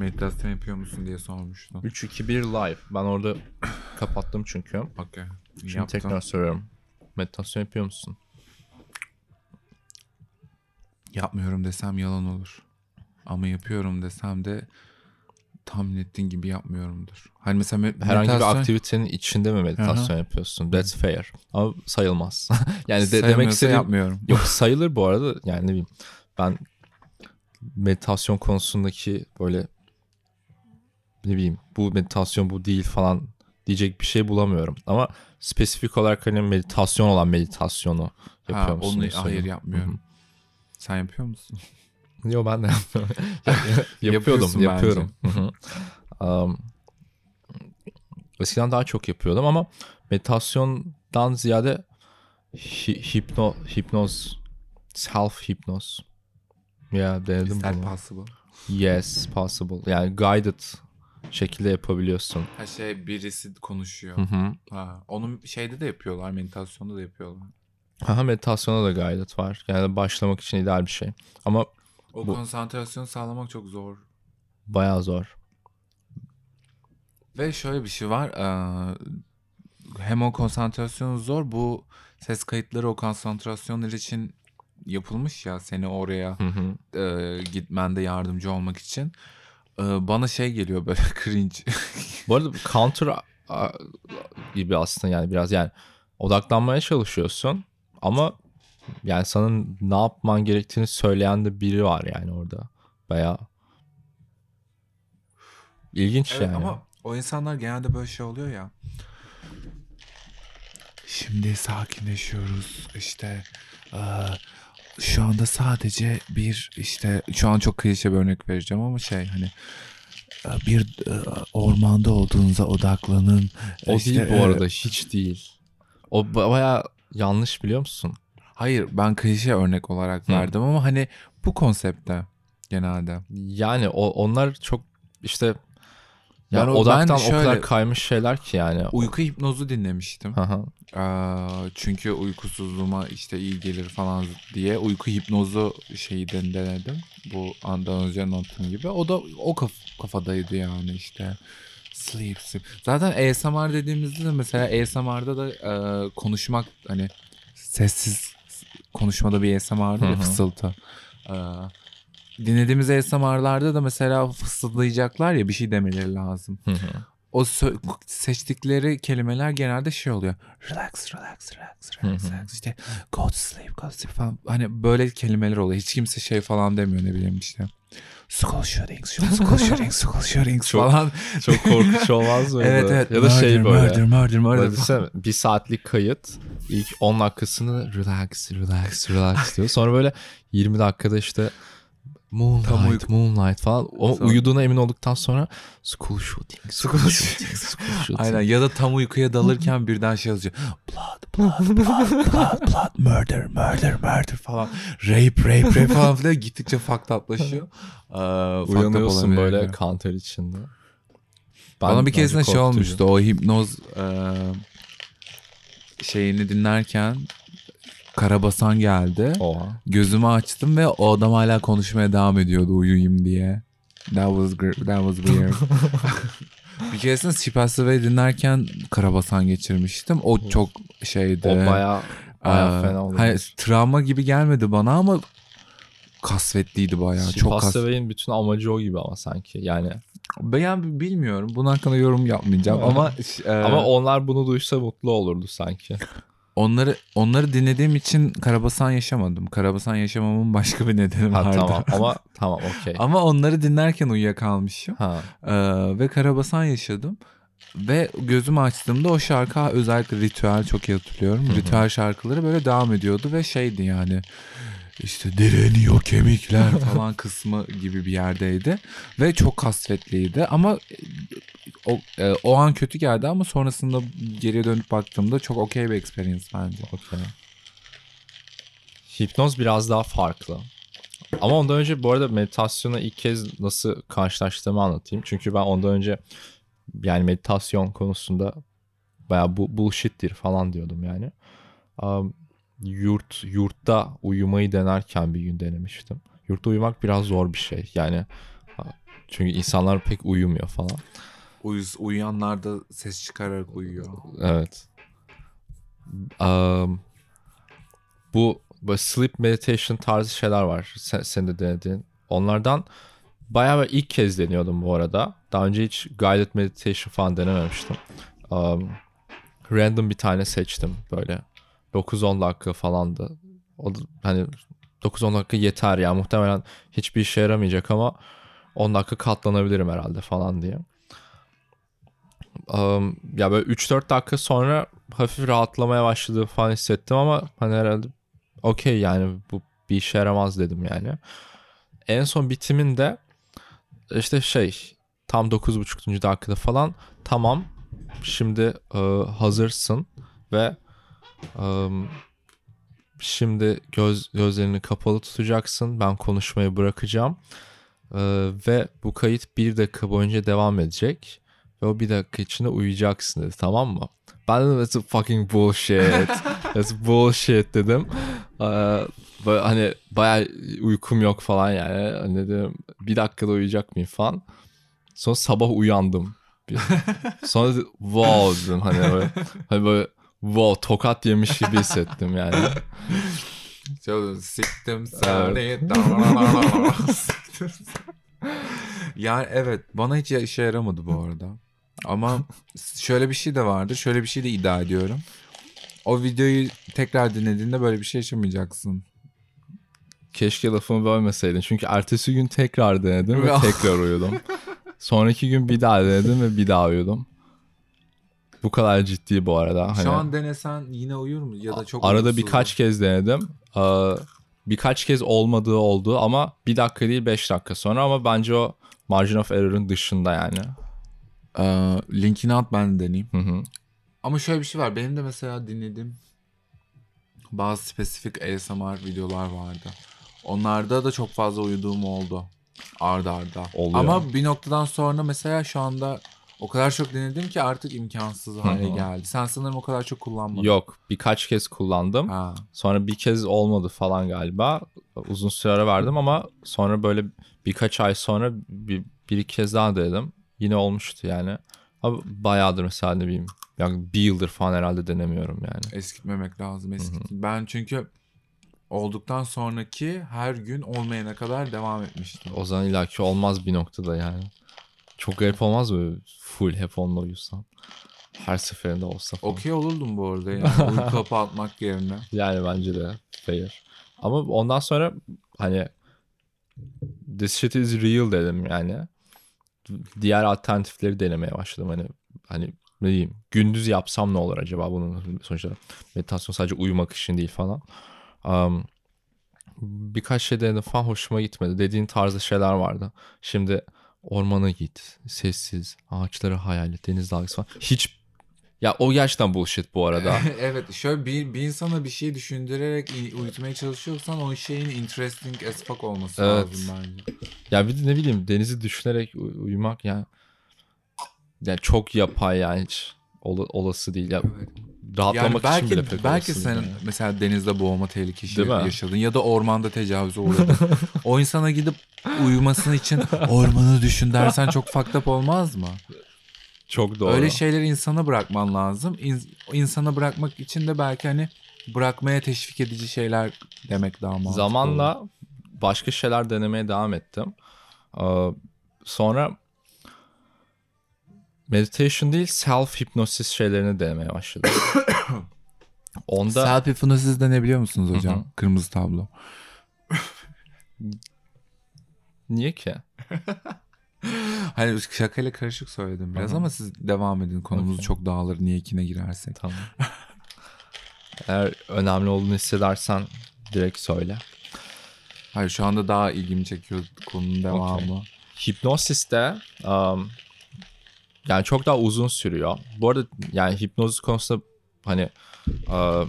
Meditasyon yapıyor musun diye sormuştun. 3 2 1 live. Ben orada kapattım çünkü. Okey. Şimdi Yaptım. tekrar soruyorum. Meditasyon yapıyor musun? Yapmıyorum desem yalan olur. Ama yapıyorum desem de tahmin ettiğin gibi yapmıyorumdur. Hani mesela me- Herhangi bir aktivitenin içinde mi meditasyon yapıyorsun? That's fair. Ama sayılmaz. yani de, demek istediğim yapmıyorum. yok sayılır bu arada. Yani ne bileyim ben meditasyon konusundaki böyle ne bileyim bu meditasyon bu değil falan diyecek bir şey bulamıyorum. Ama spesifik olarak hani meditasyon olan meditasyonu yapıyor Ha, musun? onu hayır yapmıyorum. Sen yapıyor musun? Yok ben de yapmıyorum. yapıyordum, yapıyorum. Um, eskiden daha çok yapıyordum ama meditasyondan ziyade hi- hipno, hipnoz, self hipnoz. Ya denedim Is that bunu. possible? Yes, possible. Yani guided şekilde yapabiliyorsun. Ha şey birisi konuşuyor. Hı hı. Ha, onu şeyde de yapıyorlar, meditasyonda da yapıyorlar. Aha meditasyona da guided var. Yani başlamak için ideal bir şey. Ama O Bu- konsantrasyonu sağlamak çok zor. bayağı zor. Ve şöyle bir şey var. hem o konsantrasyon zor. Bu ses kayıtları o konsantrasyonlar için yapılmış ya seni oraya Hı hı. eee, gitmende yardımcı olmak için. Bana şey geliyor böyle cringe. Bu arada counter gibi aslında yani biraz yani odaklanmaya çalışıyorsun ama yani sana ne yapman gerektiğini söyleyen de biri var yani orada. Bayağı ilginç Evet yani. ama o insanlar genelde böyle şey oluyor ya. Şimdi sakinleşiyoruz işte eee, şu anda sadece bir işte şu an çok klişe bir örnek vereceğim ama şey hani eee, bir eee, ormanda olduğunuza odaklanın. o İşte, değil bu eee, arada hiç değil. O ba- bayağı yanlış biliyor musun? Hayır ben klişe örnek olarak Hı. verdim ama hani bu konsepte genelde. Yani o onlar çok işte Ben yani o- odaktan ben o şöyle- kadar kaymış şeyler ki yani. Uyku hipnozu dinlemiştim. Eee, çünkü uykusuzluğuma işte iyi gelir falan diye uyku hipnozu şeyi den- denedim. Bu andan önce anlattığım gibi. O da o kaf- kafadaydı yani işte. Sleep, sleep. Zaten ASMR dediğimizde de mesela ASMR'da da eee, konuşmak hani sessiz konuşmada bir ASMR Hı ya fısıltı. Eee, dinlediğimiz ASMR'larda da mesela fısıldayacaklar ya bir şey demeleri lazım Hı hı. o seçtikleri kelimeler genelde şey oluyor. Relax, relax, relax, relax, relax. İşte go to sleep, go to sleep falan. Hani böyle kelimeler oluyor. Hiç kimse şey falan demiyor ne bileyim işte. School shootings, school shootings, school shootings Çok- falan. Çok korkunç olmaz mıydı? evet evet. Ya da şey Murder, böyle. Murder, murder, murder. Düşünsene, bir saatlik kayıt ilk 10 dakikasını relax relax relax diyor. Sonra böyle 20 dakikada işte moonlight Tam uyku- moonlight falan. O Sonra- uyuduğuna emin olduktan sonra school shooting school shooting school shooting. Aynen ya da tam uykuya dalırken birden şey yazıyor. Blood, blood, blood, blood, blood, murder, murder, murder falan. Rape, rape, rape falan filan gittikçe. Ee, fucked up Uyanıyorsun olabilir böyle yani. kanter içinde. Bana bir keresinde şey olmuştu. O hipnoz e, şeyini dinlerken Karabasan geldi. Oha. Gözümü açtım ve o adam hala konuşmaya devam ediyordu uyuyayım diye. That was that was weird. bir keresinde Sipasıve'yi dinlerken Karabasan geçirmiştim. O çok şeydi. O baya baya Aa, fena oldu. hani travma gibi gelmedi bana ama kasvetliydi bayağı. Çok kas. Bütün amacı o gibi ama sanki. Yani Ben bilmiyorum. Bunun hakkında yorum yapmayacağım ama e, ama onlar bunu duysa mutlu olurdu sanki. Onları onları dinlediğim için Karabasan yaşamadım. Karabasan yaşamamın başka bir nedeni Ha, vardı. tamam ama tamam okey. Ama onları dinlerken uyuyakalmışım. Ha. Ee, ve Karabasan yaşadım. Ve gözümü açtığımda o şarkı özellikle ritüel çok iyi hatırlıyorum. Hı hı. Ritüel şarkıları böyle devam ediyordu ve şeydi yani işte direniyor kemikler falan kısmı gibi bir yerdeydi. Ve çok kasvetliydi ama o, e, o an kötü geldi ama sonrasında geriye dönüp baktığımda çok okey bir experience bence. Okey. Hipnoz biraz daha farklı. Ama ondan önce bu arada meditasyona ilk kez nasıl karşılaştığımı anlatayım. Çünkü ben ondan önce yani meditasyon konusunda bayağı bu bullshit'tir falan diyordum yani. Um, yurt yurtta uyumayı denerken bir gün denemiştim. Yurtta uyumak biraz zor bir şey. Yani Çünkü insanlar pek uyumuyor falan. Uyuz, uyuyanlar da ses çıkararak uyuyor. Evet. Um, bu böyle sleep meditation tarzı şeyler var. Sen, sen de denediğin. Onlardan bayağı bir ilk kez deniyordum bu arada. Daha önce hiç guided meditation falan denememiştim. Um, random bir tane seçtim böyle. 9-10 dakika falandı. O hani 9-10 dakika yeter ya. Muhtemelen hiçbir işe yaramayacak ama 10 dakika katlanabilirim herhalde falan diye. Um, ya böyle 3-4 dakika sonra hafif rahatlamaya başladığı falan hissettim ama hani herhalde okey yani bu bir işe yaramaz dedim yani. En son bitiminde işte şey tam 9.5. dakikada falan tamam şimdi e, hazırsın ve şimdi göz gözlerini kapalı tutacaksın ben konuşmayı bırakacağım E, ve bu kayıt bir dakika boyunca devam edecek ve o bir dakika içinde uyuyacaksın dedi tamam mı? Ben de that's fucking bullshit. that's bullshit dedim. Ee, böyle hani bayağı uykum yok falan yani. Hani dedim bir dakikada uyuyacak mıyım falan. Sonra sabah uyandım. Sonra dedim, wow dedim hani böyle, hani böyle wow tokat yemiş gibi hissettim yani. Çok siktim seni. Yani evet bana hiç işe yaramadı bu arada. Ama şöyle bir şey de vardır. Şöyle bir şey de iddia ediyorum. O videoyu tekrar dinlediğinde böyle bir şey yaşamayacaksın. Keşke lafımı bölmeseydin. Çünkü ertesi gün tekrar denedim ve tekrar uyudum. Sonraki gün bir daha denedim ve bir daha uyudum. Bu kadar ciddi bu arada. Hani Şu an denesen yine uyur mu? Ya da çok arada uykusuz birkaç kez denedim. Ee, birkaç kez olmadığı oldu ama bir dakika değil beş dakika sonra ama bence o margin of error'ın dışında yani. Ee, linkini at ben de deneyeyim. Hı hı. Ama şöyle bir şey var. Benim de mesela dinlediğim bazı spesifik ASMR videolar vardı. Onlarda da çok fazla uyuduğum oldu. Arda arda. Oluyor. Ama bir noktadan sonra mesela şu anda o kadar çok dinledim ki artık imkansız hale geldi. Sen sanırım o kadar çok kullanmadın. Yok birkaç kez kullandım. Ha. Sonra bir kez olmadı falan galiba. Uzun süre ara verdim ama sonra böyle birkaç ay sonra bir, bir iki kez daha denedim. Yine olmuştu yani. Ama bayağıdır mesela ne bileyim. Yani bir yıldır falan herhalde denemiyorum yani. Eskitmemek lazım. Eskit. Ben çünkü olduktan sonraki her gün olmayana kadar devam etmiştim. O zaman illaki olmaz bir noktada yani. Çok garip olmaz mı? Full hep onunla uyusan. Her seferinde olsa falan. Okey olurdum bu arada yani. Uyku atmak yerine. Yani bence de fair. Ama ondan sonra hani this shit is real dedim yani. Diğer alternatifleri denemeye başladım. Hani hani ne diyeyim gündüz yapsam ne olur acaba bunun sonuçta meditasyon sadece uyumak için değil falan. Um, birkaç şey denedim falan hoşuma gitmedi. Dediğin tarzda şeyler vardı. Şimdi ormana git. Sessiz. Ağaçları hayal et. Deniz dalgası falan. Hiç ya o gerçekten bullshit bu arada. evet şöyle bir, bir insana bir şey düşündürerek uyutmaya çalışıyorsan o şeyin interesting as fuck olması Evet. lazım bence. Ya bir de ne bileyim denizi düşünerek uy- uyumak yani yani çok yapay yani hiç ola- olası değil ya. Evet. Rahatlamak Yani için bile belki pek belki sen yani. mesela denizde boğulma tehlikesi yaşadın ya da ormanda tecavüze uğradın. o insana gidip uyuması için ormanı düşün dersen çok fucked up olmaz mı? çok doğru. Öyle şeyleri insana bırakman lazım. İn, insana bırakmak için de belki hani bırakmaya teşvik edici şeyler demek daha mantıklı. Zamanla başka şeyler denemeye devam ettim. Ee, sonra meditation değil self hipnosis şeylerini denemeye başladım. Onda Self hypnosis de ne biliyor musunuz hocam? Kırmızı tablo. niye ki? Hani şakayla karışık söyledim biraz hı. ama siz devam edin. Konumuz Okey. çok dağılır niye ikine girersek. Tamam. Eğer önemli olduğunu hissedersen direkt söyle. Hayır şu anda daha ilgimi çekiyor konunun devamı. Hipnosis de um, yani çok daha uzun sürüyor. Bu arada yani hipnoz konusunda hani uh,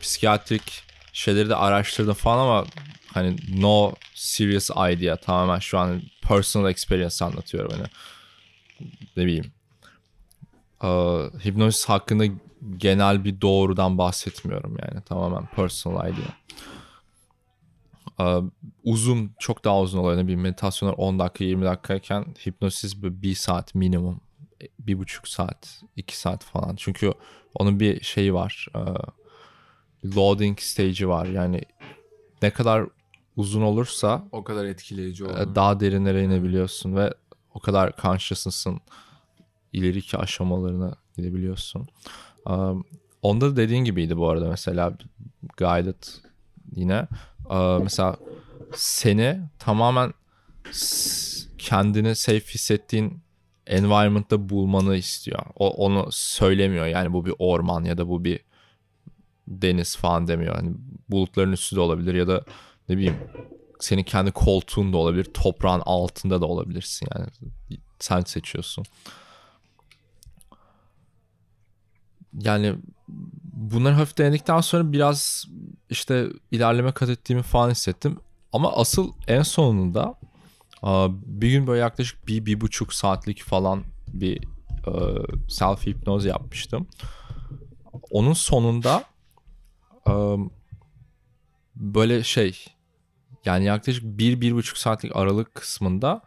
psikiyatrik şeyleri de araştırdım falan ama hani no serious idea tamamen şu an personal experience anlatıyorum hani ne bileyim uh, hipnosis hakkında genel bir doğrudan bahsetmiyorum yani tamamen personal idea. Ee, uzun çok daha uzun. Yani bir meditasyonlar 10 dakika 20 dakikayken hipnosis bir, saat minimum. Bir buçuk saat, iki saat falan. Çünkü onun bir şeyi var. E, loading stage'i var. Yani ne kadar uzun olursa O kadar etkileyici e, oldu. daha derinlere inebiliyorsun ve o kadar conscious'ısın ileriki aşamalarına gidebiliyorsun. Um, onda da dediğin gibiydi bu arada mesela guided yine Ee, mesela seni tamamen s- kendini safe hissettiğin environment'ta bulmanı istiyor. O onu söylemiyor. Yani bu bir orman ya da bu bir deniz falan demiyor. Hani bulutların üstü de olabilir ya da ne bileyim senin kendi koltuğun da olabilir, toprağın altında da olabilirsin yani. Sen seçiyorsun. Yani bunları hafif denedikten sonra biraz işte ilerleme kat ettiğimi falan hissettim. Ama asıl en sonunda bir gün böyle yaklaşık bir, bir buçuk saatlik falan bir self hipnoz yapmıştım. Onun sonunda böyle şey yani yaklaşık bir, bir buçuk saatlik aralık kısmında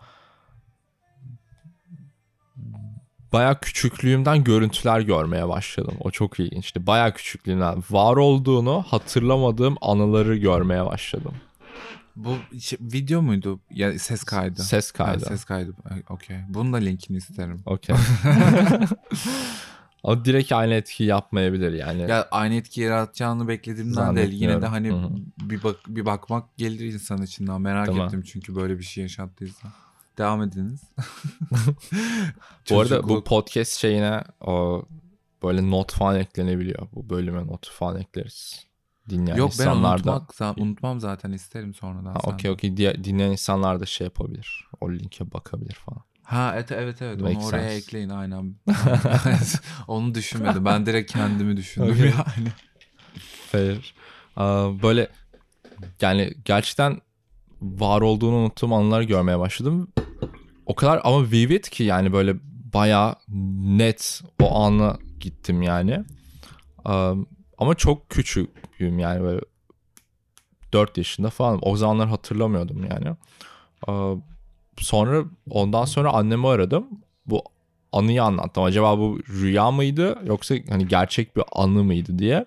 baya küçüklüğümden görüntüler görmeye başladım. O çok ilginçti. Baya küçüklüğümden var olduğunu hatırlamadığım anıları görmeye başladım. Bu şey- video muydu? Ya ses kaydı. Ses kaydı. Ha, ses kaydı. Okey. Bunun da linkini isterim. Okey. Ama direkt aynı etki yapmayabilir yani. Ya aynı etki yaratacağını beklediğimden değil. Yine de hani Zannetmiyorum. bir bak bir bakmak gelir insan içinden. Merak Tamam. ettim çünkü böyle bir şey yaşattıysa. Devam ediniz. bu arada bu podcast şeyine o böyle not falan eklenebiliyor. Bu bölüme not falan ekleriz. Dinleyen Yok ben insanlar da. unutmak, za- unutmam zaten isterim sonradan. Okey okey. Dinleyen insanlar da şey yapabilir. O linke bakabilir falan. Ha evet evet evet onu Makes oraya sense. ekleyin aynen. onu düşünmedim. Ben direkt kendimi düşündüm Okey. yani. Fair. Aa, Böyle yani gerçekten var olduğunu unuttuğum anılar görmeye başladım. O kadar ama vivid ki yani böyle bayağı net o ana gittim yani. Aa, Ama çok küçüğüm yani böyle 4 yaşında falan. O zamanlar hatırlamıyordum yani. Aa, Sonra ondan sonra annemi aradım. Bu anıyı anlattım. Acaba bu rüya mıydı yoksa hani gerçek bir anı mıydı diye.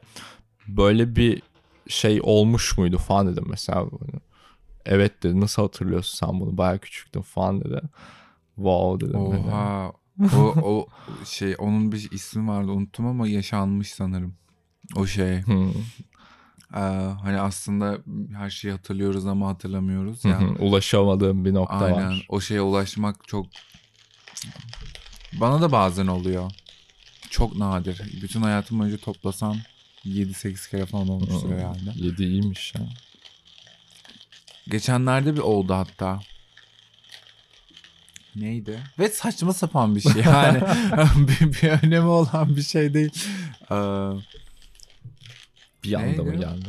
Böyle bir şey olmuş muydu falan dedim mesela. Evet dedi nasıl hatırlıyorsun sen bunu baya küçüktün falan dedi. Wow dedim. Oha. o, o şey onun bir ismi vardı unuttum ama yaşanmış sanırım. O şey. Hmm. Ee, hani aslında her şeyi hatırlıyoruz ama hatırlamıyoruz Hı ya. hı, Ulaşamadığım bir nokta Aynen. var. O şeye ulaşmak çok bana da bazen oluyor. Çok nadir. Bütün hayatım boyunca toplasam 7-8 kere falan olmuştur Hı. herhalde. Yedi iyiymiş ya. Geçenlerde bir oldu hatta. Neydi? Ve saçma sapan bir şey. Yani bir, bir önemi olan bir şey değil. Ee, Bir anda mı geldi?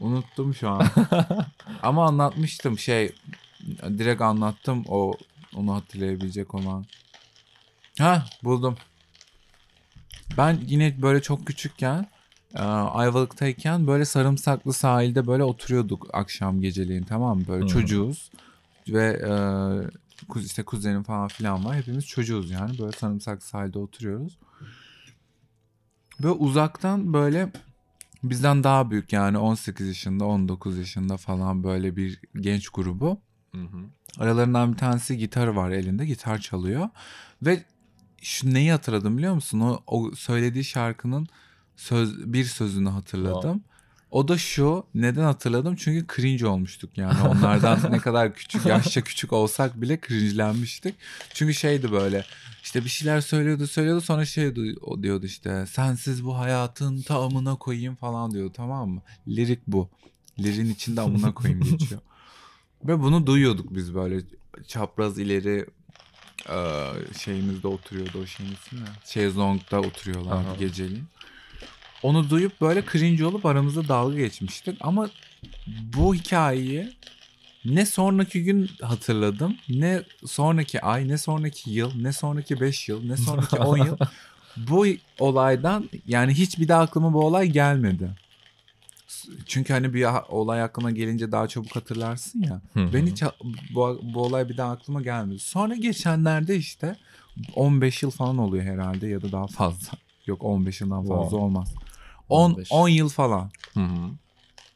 unuttum şu an. Ama anlatmıştım şey. Direkt anlattım o onu hatırlayabilecek olan. Ha buldum. Ben yine böyle çok küçükken e, Ayvalık'tayken böyle sarımsaklı sahilde böyle oturuyorduk akşam geceleyin tamam mı? Böyle Hı. çocuğuz ve e, işte kuzenim falan filan var. Hepimiz çocuğuz yani böyle sarımsaklı sahilde oturuyoruz. Böyle uzaktan böyle bizden daha büyük yani 18 yaşında 19 yaşında falan böyle bir genç grubu. Aralarından bir tanesi gitar var elinde gitar çalıyor ve şu neyi hatırladım biliyor musun? O, o söylediği şarkının söz bir sözünü hatırladım. O da şu neden hatırladım? Çünkü cringe olmuştuk yani onlardan ne kadar küçük yaşça küçük olsak bile cringe'lenmiştik. Çünkü şeydi böyle işte bir şeyler söylüyordu söylüyordu sonra şey diyordu işte sensiz bu hayatın tamamına koyayım falan diyordu tamam mı? Lirik bu. Lirin içinde amına koyayım geçiyor. Ve bunu duyuyorduk biz böyle çapraz ileri şeyimizde oturuyordu o şeyin ismi? Şezlong'da oturuyorlardı Aha. geceliğin. Onu duyup böyle cringe olup aramızda dalga geçmiştik ama bu hikayeyi ne sonraki gün hatırladım ne sonraki ay ne sonraki yıl ne sonraki 5 yıl ne sonraki 10 yıl bu olaydan yani hiç bir daha aklıma bu olay gelmedi. çünkü hani bir olay aklına gelince daha çabuk hatırlarsın ya. Ben hiç bu, bu olay bir daha aklıma gelmedi. Sonra geçenlerde işte 15 yıl falan oluyor herhalde ya da daha fazla. Yok 15 yıldan fazla Wow. olmaz. 10 15. 10 yıl falan. Hı hı.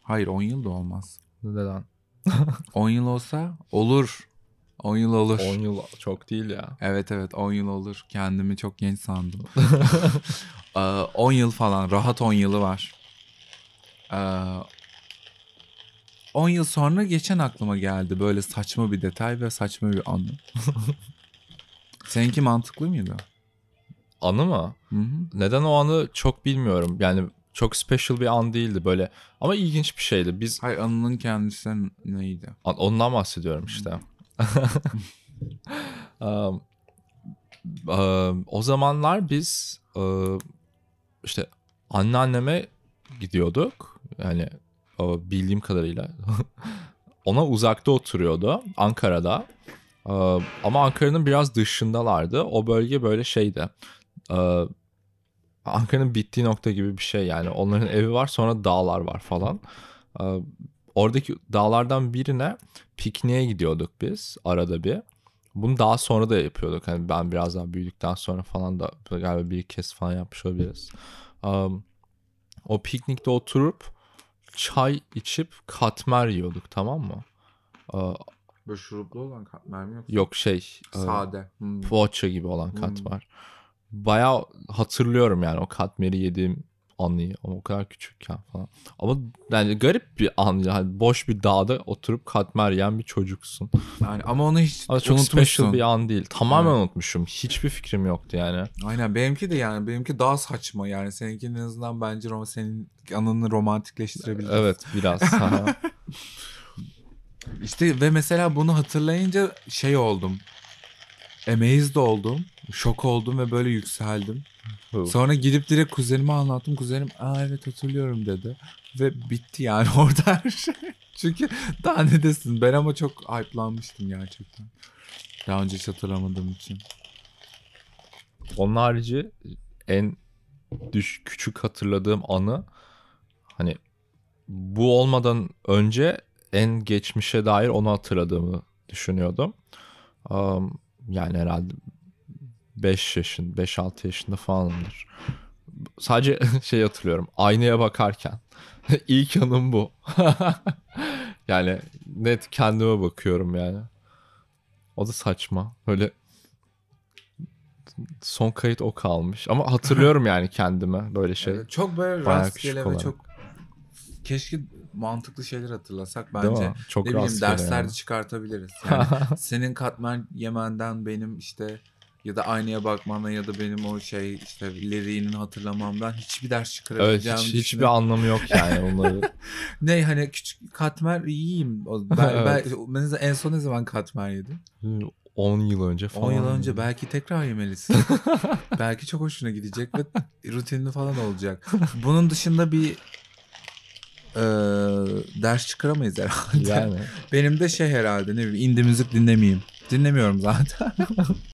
Hayır 10 yıl da olmaz. Neden? 10 yıl olsa olur. 10 yıl olur. 10 yıl çok değil ya. Evet evet 10 yıl olur. Kendimi çok genç sandım. Ee, 10 yıl falan. Rahat 10 yılı var. Ee, 10 yıl sonra geçen aklıma geldi. Böyle saçma bir detay ve saçma bir anı. Seninki mantıklı mıydı? Anı mı? Hı hı. Neden o anı çok bilmiyorum. Yani çok special bir an değildi böyle. Ama ilginç bir şeydi. Biz Hayır anının kendisi neydi? An- Ondan bahsediyorum işte. Um, um, o zamanlar biz uh, işte anneanneme gidiyorduk. Yani o bildiğim kadarıyla. Ona uzakta oturuyordu Ankara'da. Uh, ama Ankara'nın biraz dışındalardı. O bölge böyle şeydi. Uh, Ankara'nın bittiği nokta gibi bir şey yani. Onların evi var sonra dağlar var falan. Uh, oradaki dağlardan birine pikniğe gidiyorduk biz arada bir. Bunu daha sonra da yapıyorduk. Hani ben biraz daha büyüdükten sonra falan da galiba bir kez falan yapmış olabiliriz. Um, o piknikte oturup çay içip katmer yiyorduk tamam mı? Uh, Böyle şuruplu olan katmer mi yoksa? yok şey uh, Sade. Hmm. poğaça gibi olan Hmm. Bayağı hatırlıyorum yani o katmeri yediğim anıyı ama o kadar küçükken falan. Ama yani garip bir an yani boş bir dağda oturup katmer yiyen bir çocuksun. Yani ama onu hiç Ama çok unutmuşsun. special bir an değil. Tamamen Evet. unutmuşum. Hiçbir fikrim yoktu yani. Aynen benimki de yani benimki daha saçma yani seninkinin en azından bence rom senin anını romantikleştirebilir. Evet biraz. İşte ve mesela bunu hatırlayınca şey oldum. Amazed oldum. Şok oldum ve böyle yükseldim. Sonra gidip direkt kuzenime anlattım. Kuzenim aa evet hatırlıyorum dedi. Ve bitti yani orada her şey. Çünkü daha ne desin. Ben ama çok hype'lanmıştım gerçekten. Daha önce hiç hatırlamadığım için. Onun harici en düş küçük hatırladığım anı hani bu olmadan önce en geçmişe dair onu hatırladığımı düşünüyordum. Um, yani herhalde 5 yaşın, 5-6 yaşında falanımdır. Sadece şey hatırlıyorum. Aynaya bakarken. İlk anım bu. yani net kendime bakıyorum yani. O da saçma. Böyle son kayıt o kalmış. Ama hatırlıyorum yani kendime böyle şey. Evet, çok böyle rastgele ve çok keşke mantıklı şeyler hatırlasak bence. Çok ne bileyim derslerde yani. çıkartabiliriz. Yani senin katmer yemenden benim işte ya da aynaya bakmandan ya da benim o şey işte liriğinin hatırlamamdan hiçbir ders Evet çıkarabileceğim hiç, hiçbir anlamı yok yani onları. Ne hani küçük katmer yiyeyim. Ben, Evet. ben en son ne zaman katmer yedim? 10 yıl önce falan. 10 yıl önce belki tekrar yemelisin. belki çok hoşuna gidecek ve rutinli falan olacak. Bunun dışında bir e, ders çıkaramayız herhalde. Yani. Benim de şey herhalde ne bileyim indie müzik dinlemeyeyim. Dinlemiyorum zaten.